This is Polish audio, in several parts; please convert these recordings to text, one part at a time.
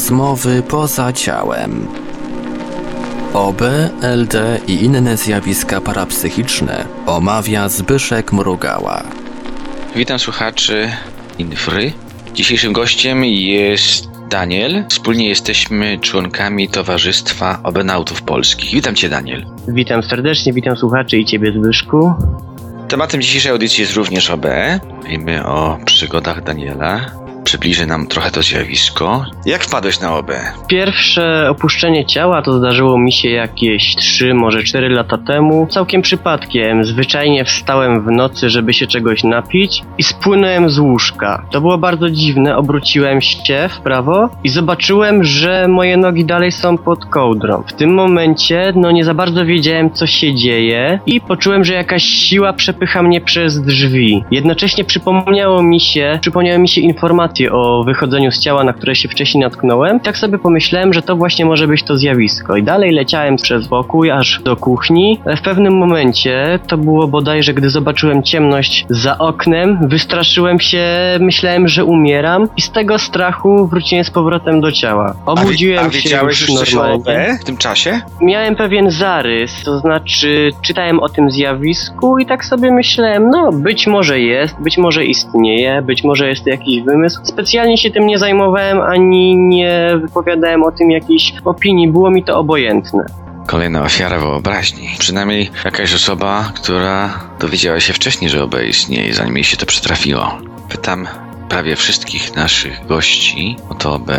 Rozmowy poza ciałem. OB, LD i inne zjawiska parapsychiczne omawia Zbyszek Mrugała. Witam słuchaczy Infry. Dzisiejszym gościem jest Daniel. Wspólnie jesteśmy członkami Towarzystwa Obenautów Polskich. Witam Cię, Daniel. Witam serdecznie, witam słuchaczy i Ciebie, Zbyszku. Tematem dzisiejszej audycji jest również OB. Mówimy o przygodach Daniela. Przybliży nam trochę to zjawisko. Jak wpadłeś na OB? Pierwsze opuszczenie ciała to zdarzyło mi się jakieś 3, może 4 lata temu. Całkiem przypadkiem. Zwyczajnie wstałem w nocy, żeby się czegoś napić i spłynąłem z łóżka. To było bardzo dziwne. Obróciłem się w prawo i zobaczyłem, że moje nogi dalej są pod kołdrą. W tym momencie, no nie za bardzo wiedziałem, co się dzieje i poczułem, że jakaś siła przepycha mnie przez drzwi. Jednocześnie przypomniało mi się, przypomniały mi się informacje o wychodzeniu z ciała, na które się wcześniej natknąłem. Tak sobie pomyślałem, że to właśnie może być to zjawisko. I dalej leciałem przez pokój, aż do kuchni. W pewnym momencie, to było bodajże, gdy zobaczyłem ciemność za oknem, wystraszyłem się, myślałem, że umieram i z tego strachu wróciłem z powrotem do ciała. Obudziłem a, a się już normalnie. w tym czasie? Miałem pewien zarys, to znaczy czytałem o tym zjawisku i tak sobie myślałem, no być może jest, być może istnieje, być może jest to jakiś wymysł. Specjalnie się tym nie zajmowałem ani nie wypowiadałem o tym jakiejś opinii, było mi to obojętne. Kolejna ofiara wyobraźni. Przynajmniej jakaś osoba, która dowiedziała się wcześniej, że OB istnieje, zanim jej się to przytrafiło. Pytam prawie wszystkich naszych gości o to OB,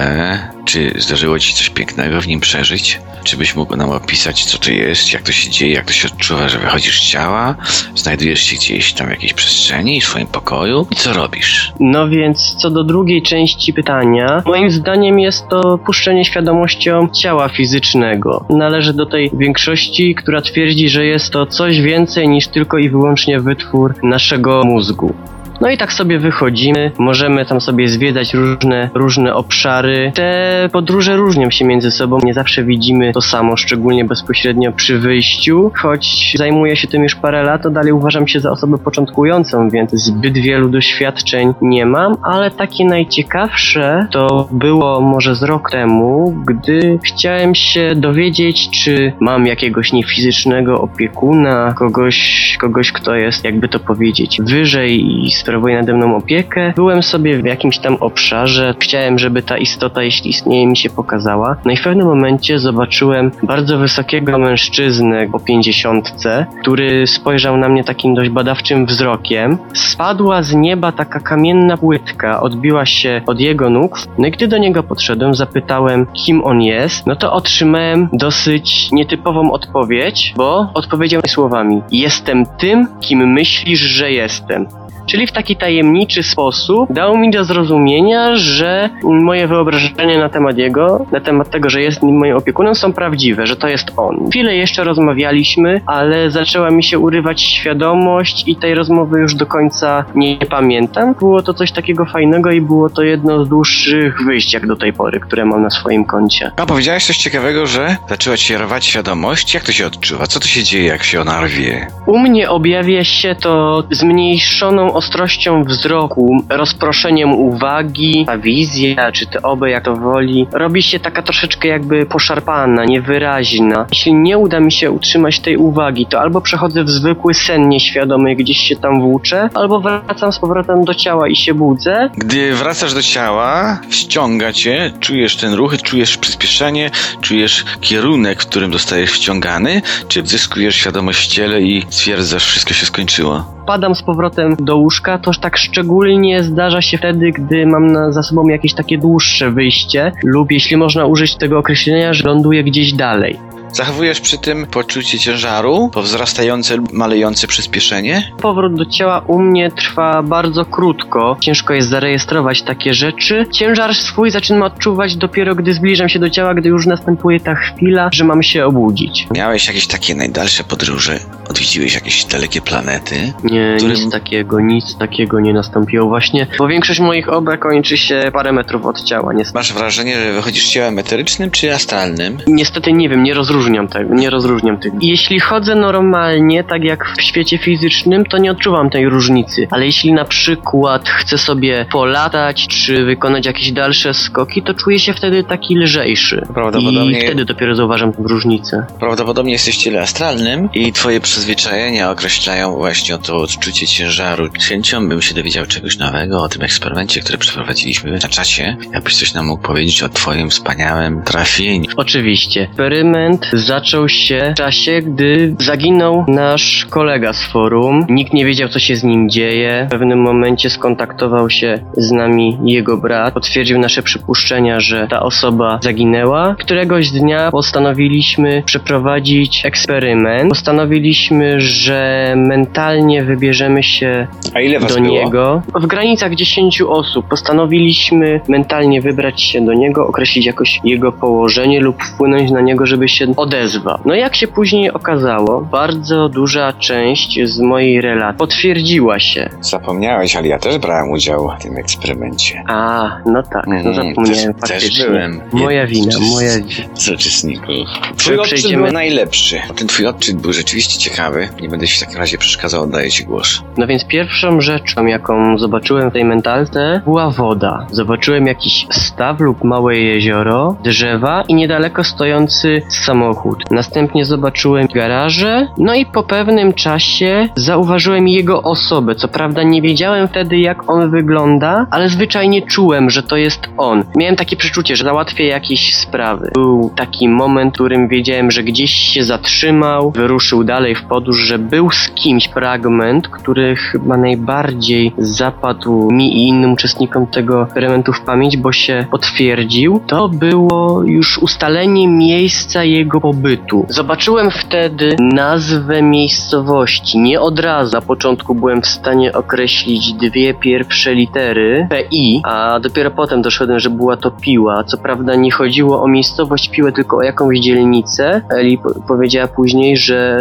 czy zdarzyło ci coś pięknego w nim przeżyć? Czy byś mógł nam opisać, co to jest, jak to się dzieje, jak to się odczuwa, że wychodzisz z ciała, znajdujesz się gdzieś tam w jakiejś przestrzeni, w swoim pokoju i co robisz? No więc co do drugiej części pytania, moim zdaniem jest to puszczenie świadomością ciała fizycznego. Należy do tej większości, która twierdzi, że jest to coś więcej niż tylko i wyłącznie wytwór naszego mózgu. No i tak sobie wychodzimy, możemy tam sobie zwiedzać różne, różne obszary. Te podróże różnią się między sobą, nie zawsze widzimy to samo, szczególnie bezpośrednio przy wyjściu. Choć zajmuję się tym już parę lat, to dalej uważam się za osobę początkującą, więc zbyt wielu doświadczeń nie mam, ale takie najciekawsze to było może z rok temu, gdy chciałem się dowiedzieć, czy mam jakiegoś niefizycznego opiekuna, kogoś, kogoś kto jest, jakby to powiedzieć, wyżej i sprawuje nade mną opiekę. Byłem sobie w jakimś tam obszarze, chciałem, żeby ta istota, jeśli istnieje, mi się pokazała. No i w pewnym momencie zobaczyłem bardzo wysokiego mężczyznę o pięćdziesiątce, który spojrzał na mnie takim dość badawczym wzrokiem. Spadła z nieba taka kamienna płytka, odbiła się od jego nóg. No i gdy do niego podszedłem, zapytałem, kim on jest, no to otrzymałem dosyć nietypową odpowiedź, bo odpowiedział mi słowami: Jestem tym, kim myślisz, że jestem. Czyli w taki tajemniczy sposób dał mi do zrozumienia, że moje wyobrażenia na temat jego, na temat tego, że jest moim opiekunem, są prawdziwe, że to jest on. Chwilę jeszcze rozmawialiśmy, ale zaczęła mi się urywać świadomość i tej rozmowy już do końca nie pamiętam. Było to coś takiego fajnego i było to jedno z dłuższych wyjść jak do tej pory, które mam na swoim koncie. A powiedziałeś coś ciekawego, że zaczęła ci rwać świadomość. Jak to się odczuwa? Co to się dzieje, jak się ona rwie? U mnie objawia się to zmniejszoną ostrością wzroku, rozproszeniem uwagi, ta wizja, czy te oby, jak to woli, robi się taka troszeczkę jakby poszarpana, niewyraźna. Jeśli nie uda mi się utrzymać tej uwagi, to albo przechodzę w zwykły sen nieświadomy, gdzieś się tam włóczę, albo wracam z powrotem do ciała i się budzę. Gdy wracasz do ciała, wciąga cię, czujesz ten ruch, czujesz przyspieszenie, czujesz kierunek, w którym zostajesz wciągany, czy zyskujesz świadomość w ciele i stwierdzasz, wszystko się skończyło? Padam z powrotem do łóżka, to tak szczególnie zdarza się wtedy, gdy mam na, za sobą jakieś takie dłuższe wyjście, lub jeśli można użyć tego określenia, że ląduję gdzieś dalej. Zachowujesz przy tym poczucie ciężaru, po wzrastające lub malejące przyspieszenie? Powrót do ciała u mnie trwa bardzo krótko. Ciężko jest zarejestrować takie rzeczy. Ciężar swój zaczynam odczuwać dopiero gdy zbliżam się do ciała, gdy już następuje ta chwila, że mam się obudzić. Miałeś jakieś takie najdalsze podróże Odwiedziłeś jakieś dalekie planety? Nie, Którym- nic takiego, nic takiego nie nastąpiło właśnie, bo większość moich obrad kończy się parę metrów od ciała, niestety. Masz wrażenie, że wychodzisz ciałem eterycznym czy astralnym? Niestety nie wiem, nie rozróżniam tego, nie rozróżniam tego. Jeśli chodzę normalnie, tak jak w świecie fizycznym, to nie odczuwam tej różnicy. Ale jeśli na przykład chcę sobie polatać, czy wykonać jakieś dalsze skoki, to czuję się wtedy taki lżejszy. Prawdopodobnie- I wtedy dopiero zauważam tę różnicę. Prawdopodobnie jesteś w ciele astralnym i twoje przyzwyczajenia określają właśnie to odczucie ciężaru. Chęcią bym się dowiedział czegoś nowego o tym eksperymencie, który przeprowadziliśmy na czacie. Jakbyś coś nam mógł powiedzieć o twoim wspaniałym trafieniu. Oczywiście. Eksperyment zaczął się w czasie, gdy zaginął nasz kolega z forum. Nikt nie wiedział, co się z nim dzieje. W pewnym momencie skontaktował się z nami jego brat. Potwierdził nasze przypuszczenia, że ta osoba zaginęła. Któregoś dnia postanowiliśmy przeprowadzić eksperyment. Postanowiliśmy, że mentalnie wybierzemy się A ile was do było? niego. W granicach 10 osób postanowiliśmy mentalnie wybrać się do niego, określić jakoś jego położenie lub wpłynąć na niego, żeby się odezwał. No jak się później okazało, bardzo duża część z mojej relacji potwierdziła się. Zapomniałeś, ale ja też brałem udział w tym eksperymencie. A, no tak, no Mm, zapomniałem też- też faktycznie. byłem Moja wina, moja wina. Z uczestników. Twój odczyt przejdziemy- był najlepszy. Ten twój odczyt był rzeczywiście ciekawy. Nie będę ci w takim razie przeszkadzał, oddaję ci głos. No więc pierwszą rzeczą, jaką zobaczyłem w tej mentalce, była woda. Zobaczyłem jakiś staw lub małe jezioro, drzewa i niedaleko stojący samochód. Następnie zobaczyłem garaże, no i po pewnym czasie zauważyłem jego osobę. Co prawda nie wiedziałem wtedy, jak on wygląda, ale zwyczajnie czułem, że to jest on. Miałem takie przeczucie, że załatwię jakieś sprawy. Był taki moment, w którym wiedziałem, że gdzieś się zatrzymał, wyruszył dalej w podróż, że był z kimś fragment, który chyba najbardziej zapadł mi i innym uczestnikom tego eksperymentu w pamięć, bo się potwierdził. To było już ustalenie miejsca jego pobytu. Zobaczyłem wtedy nazwę miejscowości. Nie od razu. Na początku byłem w stanie określić dwie pierwsze litery PI, a dopiero potem doszedłem, że była to Piła. Co prawda nie chodziło o miejscowość Piłę, tylko o jakąś dzielnicę. Eli po- powiedziała później, że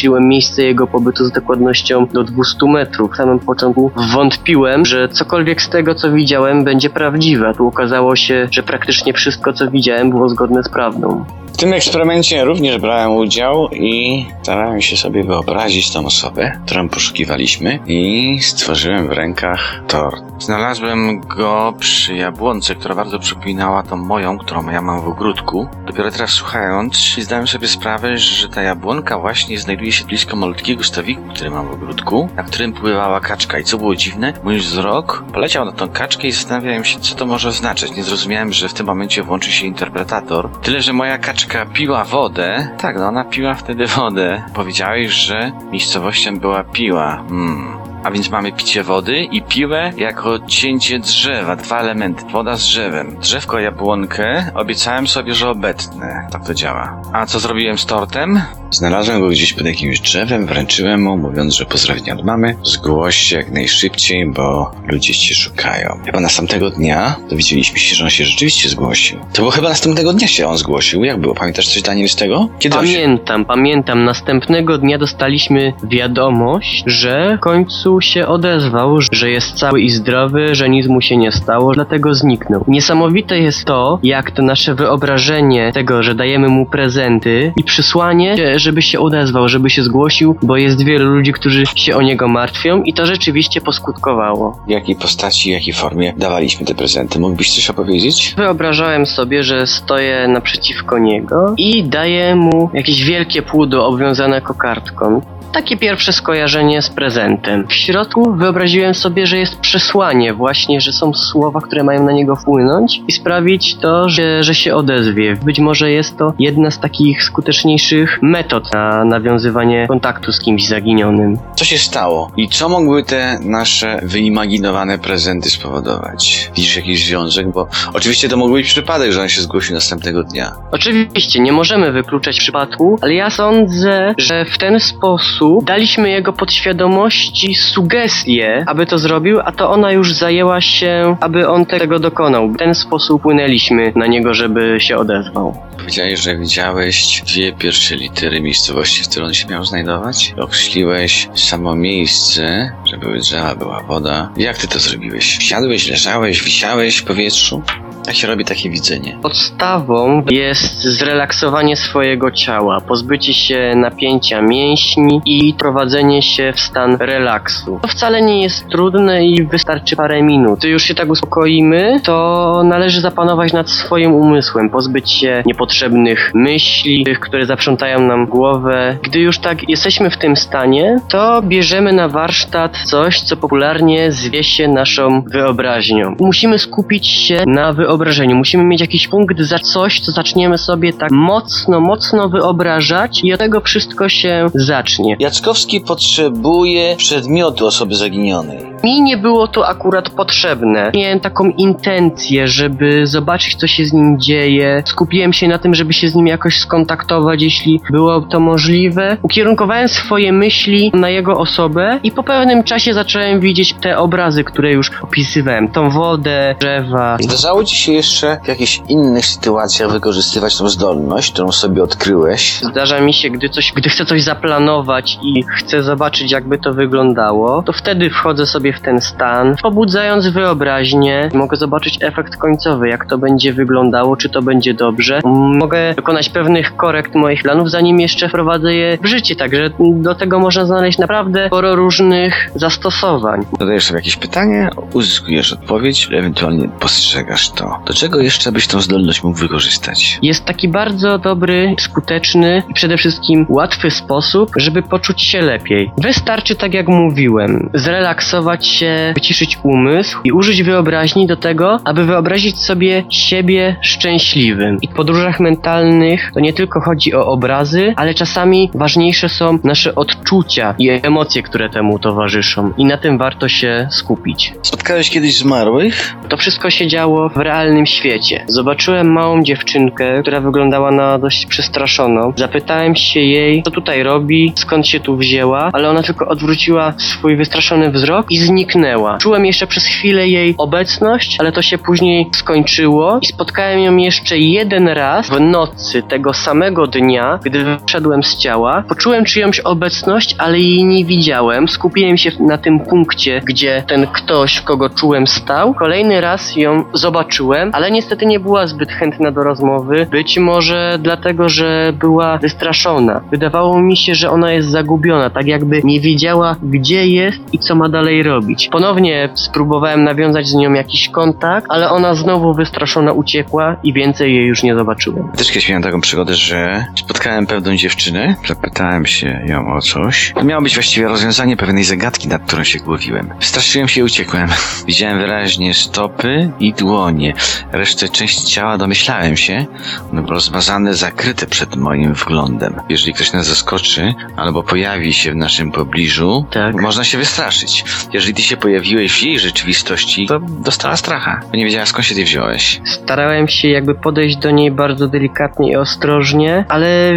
określiłem miejsce jego pobytu z dokładnością do 200 metrów. W samym początku wątpiłem, że cokolwiek z tego, co widziałem, będzie prawdziwe. Tu okazało się, że praktycznie wszystko, co widziałem, było zgodne z prawdą. W tym eksperymencie również brałem udział i starałem się sobie wyobrazić tą osobę, którą poszukiwaliśmy i stworzyłem w rękach tort. Znalazłem go przy jabłonce, która bardzo przypominała tą moją, którą ja mam w ogródku. Dopiero teraz słuchając, zdałem sobie sprawę, że ta jabłonka właśnie znajduje się blisko malutkiego stawiku, który mam w ogródku, na którym pływała kaczka. I co było dziwne, mój wzrok poleciał na tą kaczkę i zastanawiałem się, co to może oznaczać. Nie zrozumiałem, że w tym momencie włączy się interpretator. Tyle, że moja kaczka piła wodę. Tak, no ona piła wtedy wodę. Powiedziałeś, że miejscowością była piła. Hmm. A więc mamy picie wody i piłę jako cięcie drzewa. Dwa elementy. Woda z drzewem. Drzewko jabłonkę obiecałem sobie, że obetnę. Tak to działa. A co zrobiłem z tortem? Znalazłem go gdzieś pod jakimś drzewem, wręczyłem mu, mówiąc, że pozdrowienia od mamy. Zgłoś się jak najszybciej, bo ludzie cię szukają. Chyba następnego dnia dowiedzieliśmy się, że on się rzeczywiście zgłosił. To było chyba następnego dnia się on zgłosił. Jak było? Pamiętasz coś, Daniel, z tego? Kiedy on się... Pamiętam, pamiętam. Następnego dnia dostaliśmy wiadomość, że w końcu się odezwał, że jest cały i zdrowy, że nic mu się nie stało, dlatego zniknął. Niesamowite jest to, jak to nasze wyobrażenie tego, że dajemy mu prezenty i przysłanie, żeby się odezwał, żeby się zgłosił, bo jest wielu ludzi, którzy się o niego martwią i to rzeczywiście poskutkowało. W jakiej postaci, jakiej formie dawaliśmy te prezenty? Mógłbyś coś opowiedzieć? Wyobrażałem sobie, że stoję naprzeciwko niego i daję mu jakieś wielkie płudo obwiązane kokardką. Takie pierwsze skojarzenie z prezentem. W środku wyobraziłem sobie, że jest przesłanie, właśnie, że są słowa, które mają na niego wpłynąć i sprawić to, że, że się odezwie. Być może jest to jedna z takich skuteczniejszych metod na nawiązywanie kontaktu z kimś zaginionym. Co się stało? I co mogły te nasze wyimaginowane prezenty spowodować? Widzisz jakiś związek? Bo oczywiście to mógł być przypadek, że on się zgłosił następnego dnia. Oczywiście, nie możemy wykluczać przypadku, ale ja sądzę, że w ten sposób daliśmy jego podświadomości sugestie, aby to zrobił, a to ona już zajęła się, aby on tego dokonał. W ten sposób płynęliśmy na niego, żeby się odezwał. Powiedziałeś, że widziałeś dwie pierwsze litery miejscowości, w której on się miał znajdować. Określiłeś samo miejsce, że były drzewa, była woda. Jak ty to zrobiłeś? Siadłeś, leżałeś, wisiałeś w powietrzu? Jak się robi takie widzenie? Podstawą jest zrelaksowanie swojego ciała, pozbycie się napięcia mięśni i prowadzenie się w stan relaksu. To wcale nie jest trudne i wystarczy parę minut. Gdy już się tak uspokoimy, to należy zapanować nad swoim umysłem, pozbyć się niepotrzebnych myśli, tych, które zaprzątają nam głowę. Gdy już tak jesteśmy w tym stanie, to bierzemy na warsztat coś, co popularnie zwie się naszą wyobraźnią. Musimy skupić się na wyobrażeniu. Musimy mieć jakiś punkt za coś, co zaczniemy sobie tak mocno, mocno wyobrażać i od tego wszystko się zacznie. Jackowski potrzebuje przedmiotu osoby zaginionej. Mi nie było to akurat potrzebne. Miałem taką intencję, żeby zobaczyć, co się z nim dzieje. Skupiłem się na tym, żeby się z nim jakoś skontaktować, jeśli było to możliwe. Ukierunkowałem swoje myśli na jego osobę i po pewnym czasie zacząłem widzieć te obrazy, które już opisywałem. Tą wodę, drzewa. Zdarzało ci się jeszcze w jakichś innych sytuacjach wykorzystywać tą zdolność, którą sobie odkryłeś? Zdarza mi się, gdy coś, gdy chcę coś zaplanować i chcę zobaczyć, jakby to wyglądało, to wtedy wchodzę sobie w ten stan, pobudzając wyobraźnię. Mogę zobaczyć efekt końcowy, jak to będzie wyglądało, czy to będzie dobrze. Mogę dokonać pewnych korekt moich planów, zanim jeszcze wprowadzę je w życie, także do tego można znaleźć naprawdę sporo różnych zastosowań. Zadajesz sobie jakieś pytanie, uzyskujesz odpowiedź, ewentualnie postrzegasz to. Do czego jeszcze byś tą zdolność mógł wykorzystać? Jest taki bardzo dobry, skuteczny i przede wszystkim łatwy sposób, żeby poczuć się lepiej. Wystarczy, tak jak mówiłem, zrelaksować się, wyciszyć umysł i użyć wyobraźni do tego, aby wyobrazić sobie siebie szczęśliwym. I w podróżach mentalnych to nie tylko chodzi o obrazy, ale czasami ważniejsze są nasze odczucia i emocje, które temu towarzyszą. I na tym warto się skupić. Spotkałeś kiedyś zmarłych? To wszystko się działo w realnym świecie. Zobaczyłem małą dziewczynkę, która wyglądała na dość przestraszoną. Zapytałem się jej, co tutaj robi, skąd się tu wzięła, ale ona tylko odwróciła swój wystraszony wzrok i zniknęła. Czułem jeszcze przez chwilę jej obecność, ale to się później skończyło i spotkałem ją jeszcze jeden raz w nocy tego samego dnia, gdy wyszedłem z ciała. Poczułem czyjąś obecność, ale jej nie widziałem. Skupiłem się na tym punkcie, gdzie ten ktoś, kogo czułem, stał. Kolejny raz ją zobaczyłem, ale niestety nie była zbyt chętna do rozmowy. Być może dlatego, że była wystraszona. Wydawało mi się, że ona jest zagubiona, tak jakby nie wiedziała, gdzie jest i co ma dalej robić. Ponownie spróbowałem nawiązać z nią jakiś kontakt, ale ona znowu wystraszona uciekła i więcej jej już nie zobaczyłem. Też kiedyś miałem taką przygodę, że spotkałem pewną dziewczynę, zapytałem się ją o coś. To miało być właściwie rozwiązanie pewnej zagadki, nad którą się głowiłem. Straszyłem się i uciekłem. Widziałem wyraźnie stopy i dłonie. Resztę części ciała domyślałem się. One były rozmazane, zakryte przed moim wglądem. Jeżeli ktoś nas zaskoczy albo pojawi się w naszym pobliżu, Tak. można się wystraszyć. Jeżeli ty się pojawiłeś w jej rzeczywistości, to dostała stracha. Bo nie wiedziała skąd się ty wziąłeś. Starałem się jakby podejść do niej bardzo delikatnie i ostrożnie, ale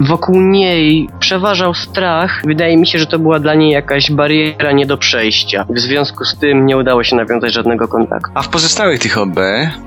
wokół niej przeważał strach. Wydaje mi się, że to była dla niej jakaś bariera nie do przejścia. W związku z tym nie udało się nawiązać żadnego kontaktu. A w pozostałych tych OB,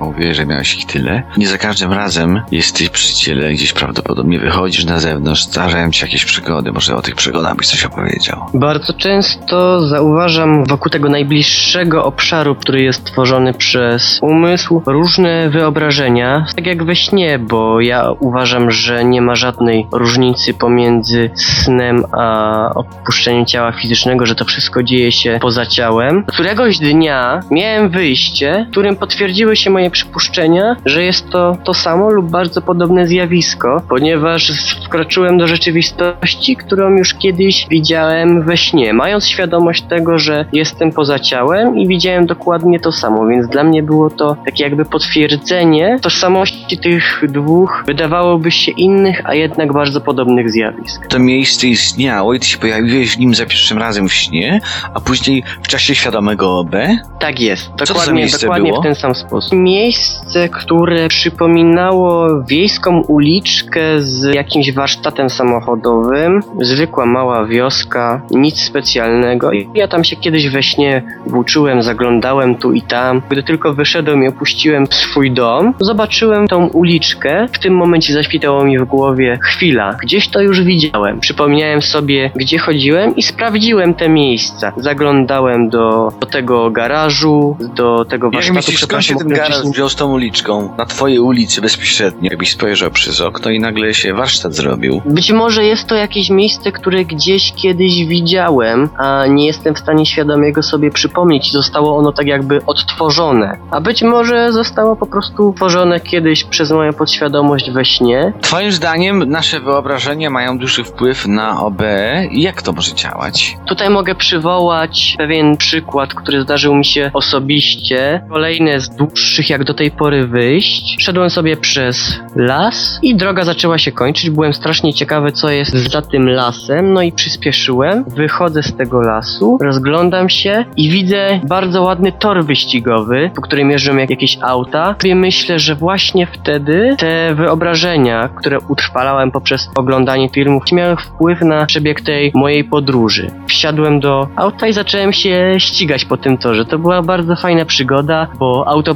mówię, że miałeś ich tyle, nie za każdym razem jesteś przy ciele, gdzieś prawdopodobnie wychodzisz na zewnątrz, zdarzają ci jakieś przygody, może o tych przygodach byś coś opowiedział. Bardzo często zauważam wokół tego najbliższego obszaru, który jest tworzony przez umysł, różne wyobrażenia, tak jak we śnie, bo ja uważam, że nie ma żadnej różnicy pomiędzy snem a opuszczeniem ciała fizycznego, że to wszystko dzieje się poza ciałem. Któregoś dnia miałem wyjście, którym potwierdziły się moje przypuszczenia, że jest to to samo lub bardzo podobne zjawisko, ponieważ wkroczyłem do rzeczywistości, którą już kiedyś widziałem we śnie, mając świadomość tego, że jestem poza ciałem i widziałem dokładnie to samo, więc dla mnie było to takie jakby potwierdzenie tożsamości tych dwóch, wydawałoby się innych, a jednak bardzo podobnych zjawisk. To miejsce istniało i ty się pojawiłeś w nim za pierwszym razem w śnie, a później w czasie świadomego OB? Tak jest, dokładnie, dokładnie było? w ten sam sposób. Miejsce, które przypominało wiejską uliczkę z jakimś warsztatem samochodowym, zwykła mała wioska, nic specjalnego. I Ja tam się kiedyś we śnie włóczyłem, zaglądałem tu i tam. Gdy tylko wyszedłem i opuściłem swój dom, zobaczyłem tą uliczkę. W tym momencie zaświtało mi w głowie chwila, gdzieś to już widziałem. Przypomniałem sobie, gdzie chodziłem i sprawdziłem te miejsca. Zaglądałem do, do tego garażu, do tego Jak warsztatu. myślisz, skąd się ten wcześniej- wziął z tą uliczką? Na twojej ulicy bezpośrednio. Jakbyś spojrzał przez okno i nagle się warsztat zrobił. Być może jest to jakieś miejsce, które gdzieś kiedyś widziałem, a nie jestem w stanie świadomie go sobie przypomnieć. Zostało ono tak jakby odtworzone. A być może zostało po prostu tworzone kiedyś przez moją podświadomość we śnie. Twoim zdaniem nasze wyobrażenia mają duży wpływ na OB. Jak to może działać? Tutaj mogę przywołać pewien przykład, który zdarzył mi się osobiście. Kolejne z dłuższych jak do tej pory wyjść. Szedłem sobie przez las i droga zaczęła się kończyć. Byłem strasznie ciekawy, co jest za tym lasem, no i przyspieszyłem. Wychodzę z tego lasu, rozglądam się i widzę bardzo ładny tor wyścigowy, po którym jeżdżą jak jakieś auta. I myślę, że właśnie wtedy te wyobrażenia, które utrwalałem poprzez oglądanie filmów, miały wpływ na przebieg tej mojej podróży. Wsiadłem do auta i zacząłem się ścigać po tym torze. To była bardzo fajna przygoda, bo auto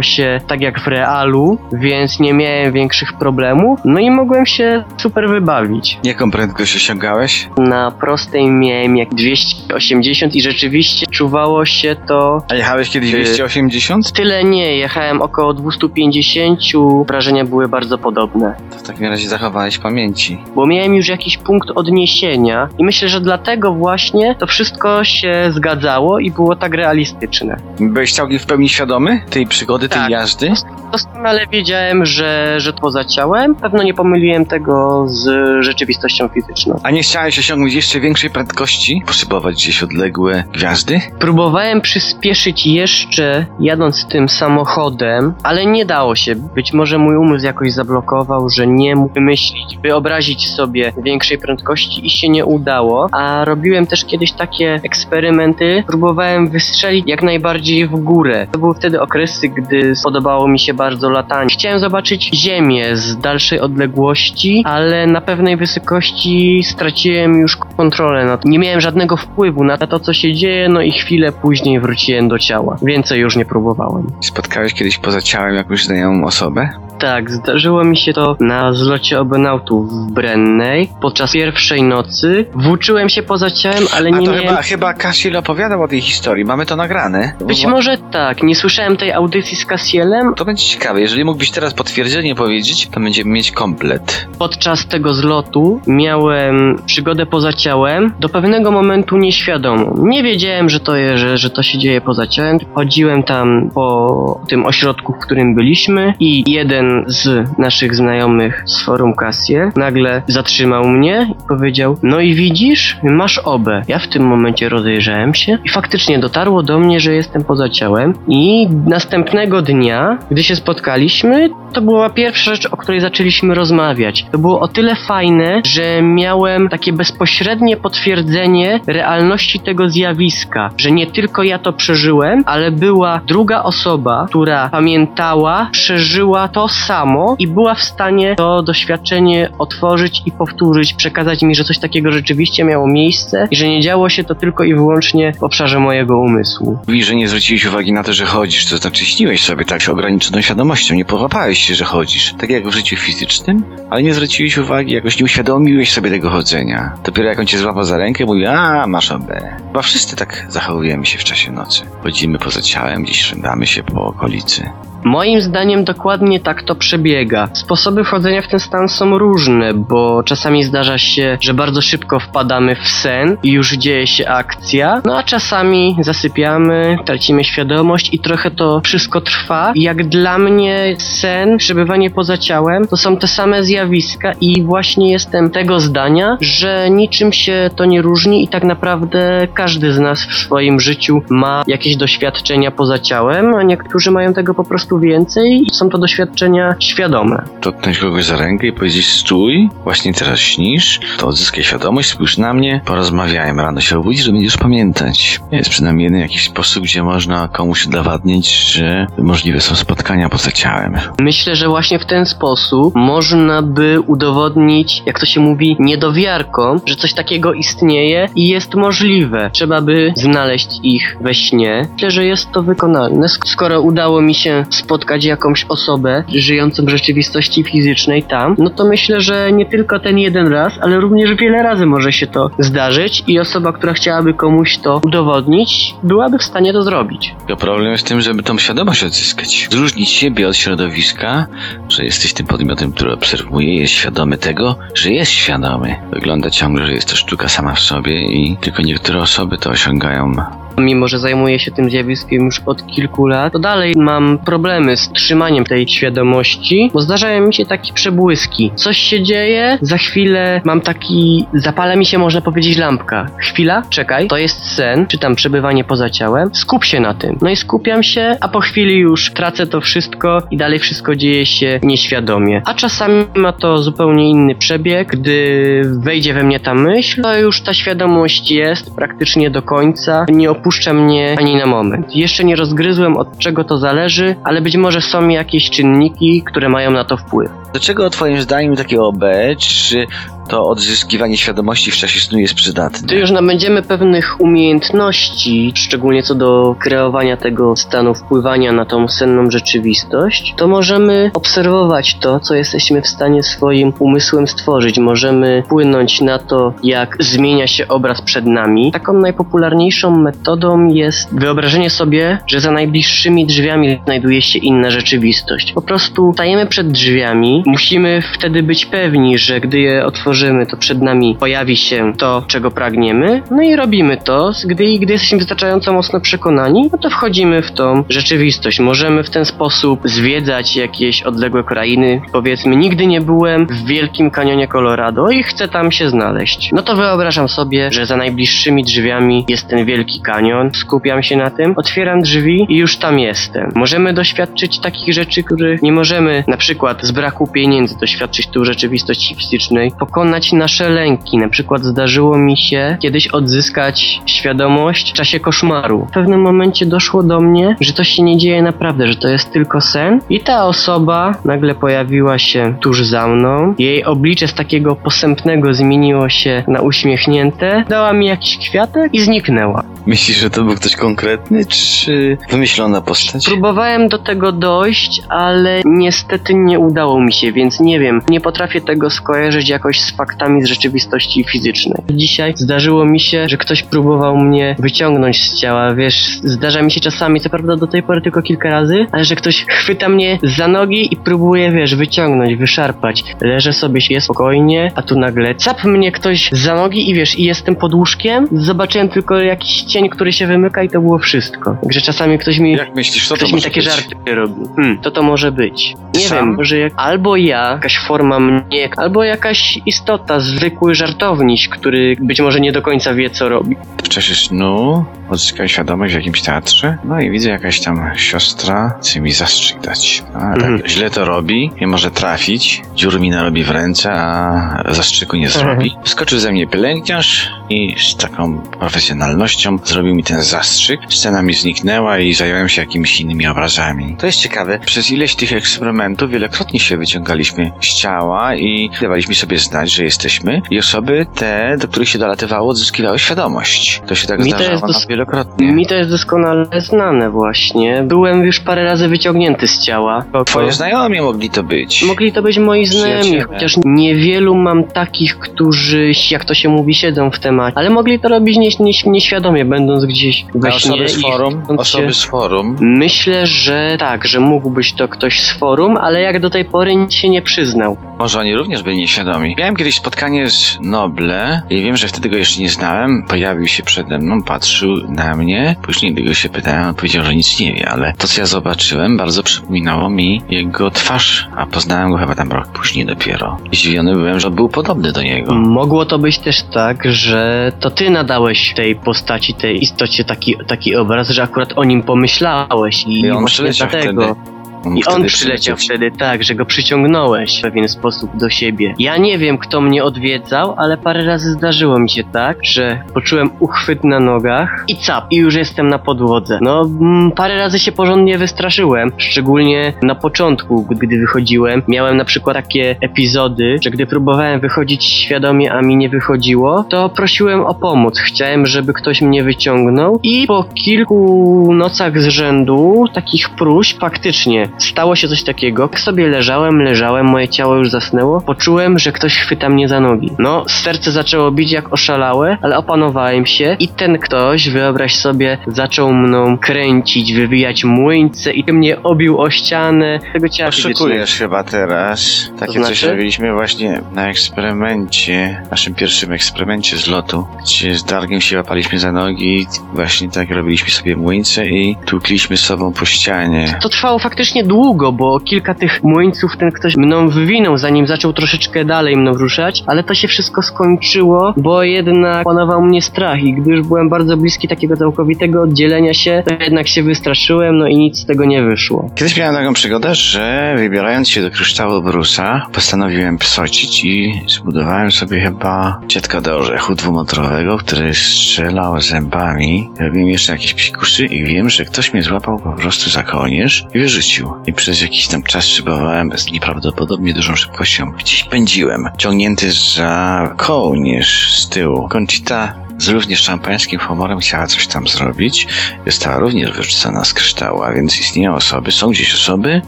się tak jak w realu, więc nie miałem większych problemów, no i mogłem się super wybawić. Jaką prędkość osiągałeś? Na prostej miałem jak 280 i rzeczywiście czuwało się to A jechałeś kiedyś Ty- 280? Tyle nie, jechałem około 250, wrażenia były bardzo podobne. To w takim razie zachowałeś pamięci. Bo miałem już jakiś punkt odniesienia i myślę, że dlatego właśnie to wszystko się zgadzało i było tak realistyczne. Byłeś całkiem w pełni świadomy tej przygody, tej Tak. jazdy? Doskonale wiedziałem, że, że to poza ciałem. Pewno nie pomyliłem tego z rzeczywistością fizyczną. A nie chciałeś osiągnąć jeszcze większej prędkości? Poszybować gdzieś odległe gwiazdy? Próbowałem przyspieszyć jeszcze jadąc tym samochodem, ale nie dało się. Być może mój umysł jakoś zablokował, że nie mógł wymyślić, wyobrazić sobie większej prędkości i się nie udało. A robiłem też kiedyś takie eksperymenty. Próbowałem wystrzelić jak najbardziej w górę. To były wtedy okresy, gdy podobało mi się bardzo latanie. Chciałem zobaczyć Ziemię z dalszej odległości, ale na pewnej wysokości straciłem już kontrolę nad Nie miałem żadnego wpływu na to, co się dzieje, no i chwilę później wróciłem do ciała. Więcej już nie próbowałem. Spotkałeś kiedyś poza ciałem jakąś znajomą osobę? Tak, zdarzyło mi się to na zlocie obenautów w Brennej. Podczas pierwszej nocy włóczyłem się poza ciałem, ale A nie to miałem... chyba, chyba Kasiel opowiadał o tej historii. Mamy to nagrane. Być Bo- może tak, nie słyszałem tej audycji z Kasielem. To będzie ciekawe. Jeżeli mógłbyś teraz potwierdzenie powiedzieć, to będziemy mieć komplet. Podczas tego zlotu miałem przygodę poza ciałem, do pewnego momentu nieświadomą. Nie wiedziałem, że to, je, że, że to się dzieje poza ciałem. Chodziłem tam po tym ośrodku, w którym byliśmy i jeden z naszych znajomych z forum Cassiel nagle zatrzymał mnie i powiedział no i widzisz, masz obę. Ja w tym momencie rozejrzałem się i faktycznie dotarło do mnie, że jestem poza ciałem i następnego dnia, gdy się spotkaliśmy, to była pierwsza rzecz, o której zaczęliśmy rozmawiać. To było o tyle fajne, że miałem takie bezpośrednie potwierdzenie realności tego zjawiska, że nie tylko ja to przeżyłem, ale była druga osoba, która pamiętała, przeżyła to samo i była w stanie to doświadczenie otworzyć i powtórzyć, przekazać mi, że coś takiego rzeczywiście miało miejsce i że nie działo się to tylko i wyłącznie w obszarze mojego umysłu. Mówisz, że nie zwróciłeś uwagi na to, że chodzisz, to znaczy śniłeś sobie tak ograniczoną świadomością, nie połapałeś się, że chodzisz. Tak jak w życiu fizycznym, ale nie zwróciłeś uwagi, jakoś nie uświadomiłeś sobie tego chodzenia. Dopiero jak on cię złapał za rękę, mówi, a masz OB. Chyba wszyscy tak zachowujemy się w czasie nocy. Chodzimy poza ciałem, gdzieś szędamy się po okolicy. Moim zdaniem dokładnie tak to przebiega. Sposoby wchodzenia w ten stan są różne, bo czasami zdarza się, że bardzo szybko wpadamy w sen i już dzieje się akcja, no a czasami zasypiamy, tracimy świadomość i trochę to wszystko trwa. Jak dla mnie sen, przebywanie poza ciałem to są te same zjawiska i właśnie jestem tego zdania, że niczym się to nie różni i tak naprawdę każdy z nas w swoim życiu ma jakieś doświadczenia poza ciałem, a niektórzy mają tego po prostu więcej i są to doświadczenia świadome. Dotknąć kogoś za rękę i powiedzieć stój, właśnie teraz śnisz, to odzyskaj świadomość, spójrz na mnie, porozmawiajmy, rano się obudzisz, że będziesz pamiętać. Jest przynajmniej jeden jakiś sposób, gdzie można komuś udowadniać, że możliwe są spotkania poza ciałem. Myślę, że właśnie w ten sposób można by udowodnić, jak to się mówi, niedowiarkom, że coś takiego istnieje i jest możliwe. Trzeba by znaleźć ich we śnie. Myślę, że jest to wykonalne. Sk- Skoro udało mi się spotkać jakąś osobę żyjącą w rzeczywistości fizycznej tam, no to myślę, że nie tylko ten jeden raz, ale również wiele razy może się to zdarzyć i osoba, która chciałaby komuś to udowodnić, byłaby w stanie to zrobić. Problem jest w tym, żeby tą świadomość odzyskać. Zróżnić siebie od środowiska, że jesteś tym podmiotem, który obserwuje, jest świadomy tego, że jest świadomy. Wygląda ciągle, że jest to sztuka sama w sobie i tylko niektóre osoby to osiągają. Mimo, że zajmuję się tym zjawiskiem już od kilku lat, to dalej mam problemy z trzymaniem tej świadomości, bo zdarzają mi się takie przebłyski. Coś się dzieje, za chwilę mam taki, zapala mi się można powiedzieć lampka. Chwila, czekaj, to jest sen, czy tam przebywanie poza ciałem, skup się na tym. No i skupiam się, a po chwili już tracę to wszystko i dalej wszystko dzieje się nieświadomie. A czasami ma to zupełnie inny przebieg, gdy wejdzie we mnie ta myśl, to już ta świadomość jest praktycznie do końca, nie opuszcza mnie ani na moment. Jeszcze nie rozgryzłem od czego to zależy, ale być może są jakieś czynniki, które mają na to wpływ. Do czego twoim zdaniem takie OB, czy to odzyskiwanie świadomości w czasie snu jest przydatne? Gdy już nabędziemy pewnych umiejętności, szczególnie co do kreowania tego stanu wpływania na tą senną rzeczywistość, to możemy obserwować to, co jesteśmy w stanie swoim umysłem stworzyć. Możemy wpłynąć na to, jak zmienia się obraz przed nami. Taką najpopularniejszą metodą jest wyobrażenie sobie, że za najbliższymi drzwiami znajduje się inna rzeczywistość. Po prostu stajemy przed drzwiami, musimy wtedy być pewni, że gdy je otworzymy, to przed nami pojawi się to, czego pragniemy, no i robimy to. Gdy, gdy jesteśmy wystarczająco mocno przekonani, no to wchodzimy w tą rzeczywistość. Możemy w ten sposób zwiedzać jakieś odległe krainy. Powiedzmy, nigdy nie byłem w Wielkim Kanionie Colorado i chcę tam się znaleźć. No to wyobrażam sobie, że za najbliższymi drzwiami jest ten Wielki Kanion, skupiam się na tym, otwieram drzwi i już tam jestem. Możemy doświadczyć takich rzeczy, których nie możemy na przykład z braku pieniędzy doświadczyć tu rzeczywistości fizycznej, pokonać nasze lęki. Na przykład zdarzyło mi się kiedyś odzyskać świadomość w czasie koszmaru. W pewnym momencie doszło do mnie, że to się nie dzieje naprawdę, że to jest tylko sen i ta osoba nagle pojawiła się tuż za mną. Jej oblicze z takiego posępnego zmieniło się na uśmiechnięte, dała mi jakiś kwiatek i zniknęła. Myślisz, że to był ktoś konkretny, czy wymyślona postać? Próbowałem do tego dojść, ale niestety nie udało mi się, więc nie wiem, nie potrafię tego skojarzyć jakoś z faktami z rzeczywistości fizycznej. Dzisiaj zdarzyło mi się, że ktoś próbował mnie wyciągnąć z ciała, wiesz, zdarza mi się czasami, co prawda do tej pory tylko kilka razy, ale że ktoś chwyta mnie za nogi i próbuje, wiesz, wyciągnąć, wyszarpać. Leżę sobie się spokojnie, a tu nagle cap mnie ktoś za nogi i wiesz, i jestem pod łóżkiem, zobaczyłem tylko jakiś cień, który się wymyka i to było wszystko. Także czasami ktoś mi Jak myślisz, co to Ktoś mi takie być? żarty robi. Hmm, to to może być. Nie Sam? wiem, może jak, albo ja, jakaś forma mnie, albo jakaś istota, zwykły żartowniś, który być może nie do końca wie, co robi. W czasie snu odzyskałem świadomość w jakimś teatrze, no i widzę jakaś tam siostra chce mi zastrzyk dać. A, tak Mhm. źle to robi, nie może trafić, dziur mi narobi w ręce, a zastrzyku nie zrobi. Skoczył ze mnie pielęgniarz i z taką profesjonalnością zrobił mi ten zastrzyk. Scena mi zniknęła i zająłem się jakimiś innymi obrazami. To jest ciekawe. Przez ileś tych eksperymentów wielokrotnie się wyciągaliśmy z ciała i dawaliśmy sobie znać, udawać, że jesteśmy i osoby te, do których się dolatywało, odzyskiwały świadomość. To się tak Mi to zdarzało dos- wielokrotnie. Mi to jest doskonale znane właśnie. Byłem już parę razy wyciągnięty z ciała. Twoje znajomi mogli to być. Mogli to być moi znajomi, chociaż niewielu mam takich, którzy, jak to się mówi, siedzą w temacie. Ale mogli to robić nie, nie, nieświadomie, będąc gdzieś A we śnie. osoby z forum? Osoby z forum. Myślę, że tak, że mógł być to ktoś z forum, ale jak do tej pory nic się nie przyznał. Może oni również byli nieświadomi. Miałem kiedyś spotkanie z Noble i wiem, że wtedy go jeszcze nie znałem. Pojawił się przede mną, patrzył na mnie. Później gdy go się pytałem, on powiedział, że nic nie wie, ale to, co ja zobaczyłem, bardzo przypominało mi jego twarz, a poznałem go chyba tam rok później dopiero. I zdziwiony byłem, że był podobny do niego. Mogło to być też tak, że to ty nadałeś tej postaci, tej istocie taki, taki obraz, że akurat o nim pomyślałeś i, I on właśnie dlatego. wtedy. I on przyleciał. wtedy tak, że go przyciągnąłeś w pewien sposób do siebie. Ja nie wiem, kto mnie odwiedzał, ale parę razy zdarzyło mi się tak, że poczułem uchwyt na nogach i cap, i już jestem na podłodze. No, mm, parę razy się porządnie wystraszyłem, szczególnie na początku, gdy wychodziłem. Miałem na przykład takie epizody, że gdy próbowałem wychodzić świadomie, a mi nie wychodziło, to prosiłem o pomoc. Chciałem, żeby ktoś mnie wyciągnął i po kilku nocach z rzędu takich próśb faktycznie stało się coś takiego. Jak sobie leżałem, leżałem, moje ciało już zasnęło, poczułem, że ktoś chwyta mnie za nogi. No, serce zaczęło bić jak oszalałe, ale opanowałem się i ten ktoś, wyobraź sobie, zaczął mną kręcić, wywijać młyńce i mnie obił o ścianę tego ciała. Oszukujesz chyba teraz. Takie To coś znaczy? robiliśmy właśnie na eksperymencie, naszym pierwszym eksperymencie z lotu, gdzie z Dargiem się łapaliśmy za nogi, właśnie tak robiliśmy sobie młyńce i tłukliśmy sobą po ścianie. To trwało faktycznie długo, bo kilka tych młyńców ten ktoś mną wywinął, zanim zaczął troszeczkę dalej mną ruszać, ale to się wszystko skończyło, bo jednak panował mnie strach i gdy już byłem bardzo bliski takiego całkowitego oddzielenia się, to jednak się wystraszyłem, no i nic z tego nie wyszło. Kiedyś miałem taką przygodę, że wybierając się do kryształu Brusa, postanowiłem psocić i zbudowałem sobie chyba cietka do orzechu dwumotorowego, który strzelał zębami. Robiłem jeszcze jakieś psikusy i wiem, że ktoś mnie złapał po prostu za kołnierz i wyrzucił. I przez jakiś tam czas szybowałem z nieprawdopodobnie dużą szybkością. Gdzieś pędziłem, ciągnięty za kołnierz z tyłu. Conchita z również szampańskim humorem chciała coś tam zrobić. Została również wyrzucona z kryształu, a więc istnieją osoby, są gdzieś osoby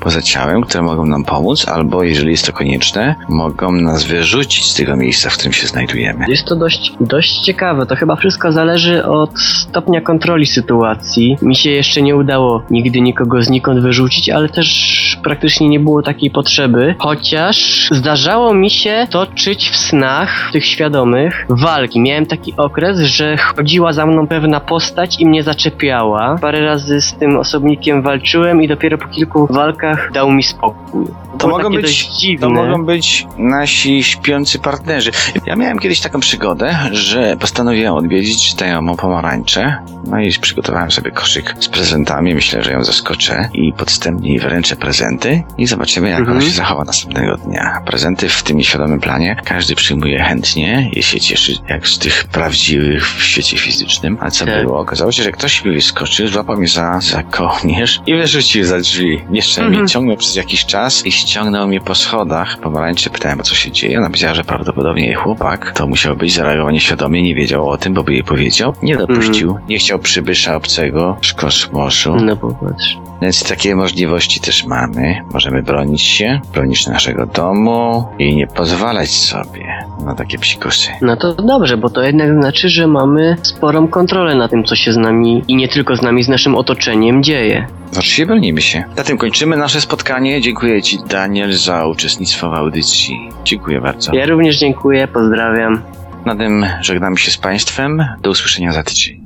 poza ciałem, które mogą nam pomóc, albo jeżeli jest to konieczne, mogą nas wyrzucić z tego miejsca, w którym się znajdujemy. Jest to dość, dość ciekawe. To chyba wszystko zależy od stopnia kontroli sytuacji. Mi się jeszcze nie udało nigdy nikogo znikąd wyrzucić, ale też praktycznie nie było takiej potrzeby. Chociaż zdarzało mi się toczyć w snach tych świadomych walki. Miałem taki okres, że chodziła za mną pewna postać i mnie zaczepiała. Parę razy z tym osobnikiem walczyłem i dopiero po kilku walkach dał mi spokój. To mogą być-. To mogą być nasi śpiący partnerzy. Ja miałem kiedyś taką przygodę, że postanowiłem odwiedzić znajomą pomarańczę. No i przygotowałem sobie koszyk z prezentami. Myślę, że ją zaskoczę i podstępnie jej wręczę prezenty i zobaczymy, jak Mhm. ona się zachowa następnego dnia. Prezenty w tym nieświadomym planie każdy przyjmuje chętnie i się cieszy, jak z tych prawdziwych w świecie fizycznym. A co Tak. było? Okazało się, że ktoś mi wyskoczył, złapał mnie za, za kołnierz i wyrzucił za drzwi. Jeszcze Mhm. mnie ciągnął przez jakiś czas i ściągnął mnie po schodach. Pomarańczy pytałem, o co się dzieje. Ona powiedziała, że prawdopodobnie jej chłopak to musiał być zareagował nieświadomie, nie wiedział o tym, bo by jej powiedział. Nie dopuścił, nie chciał przybysza obcego z kosmosu. No popatrz. Więc takie możliwości też mamy. Możemy bronić się, bronić naszego domu i nie pozwalać sobie na takie psikusy. No to dobrze, bo to jednak znaczy, że mamy sporą kontrolę na tym, co się z nami i nie tylko z nami, z naszym otoczeniem dzieje. Oczywiście bronimy się. Na tym kończymy nasze spotkanie. Dziękuję Ci, Daniel, za uczestnictwo w audycji. Dziękuję bardzo. Ja również dziękuję, pozdrawiam. Na tym żegnamy się z Państwem. Do usłyszenia za tydzień.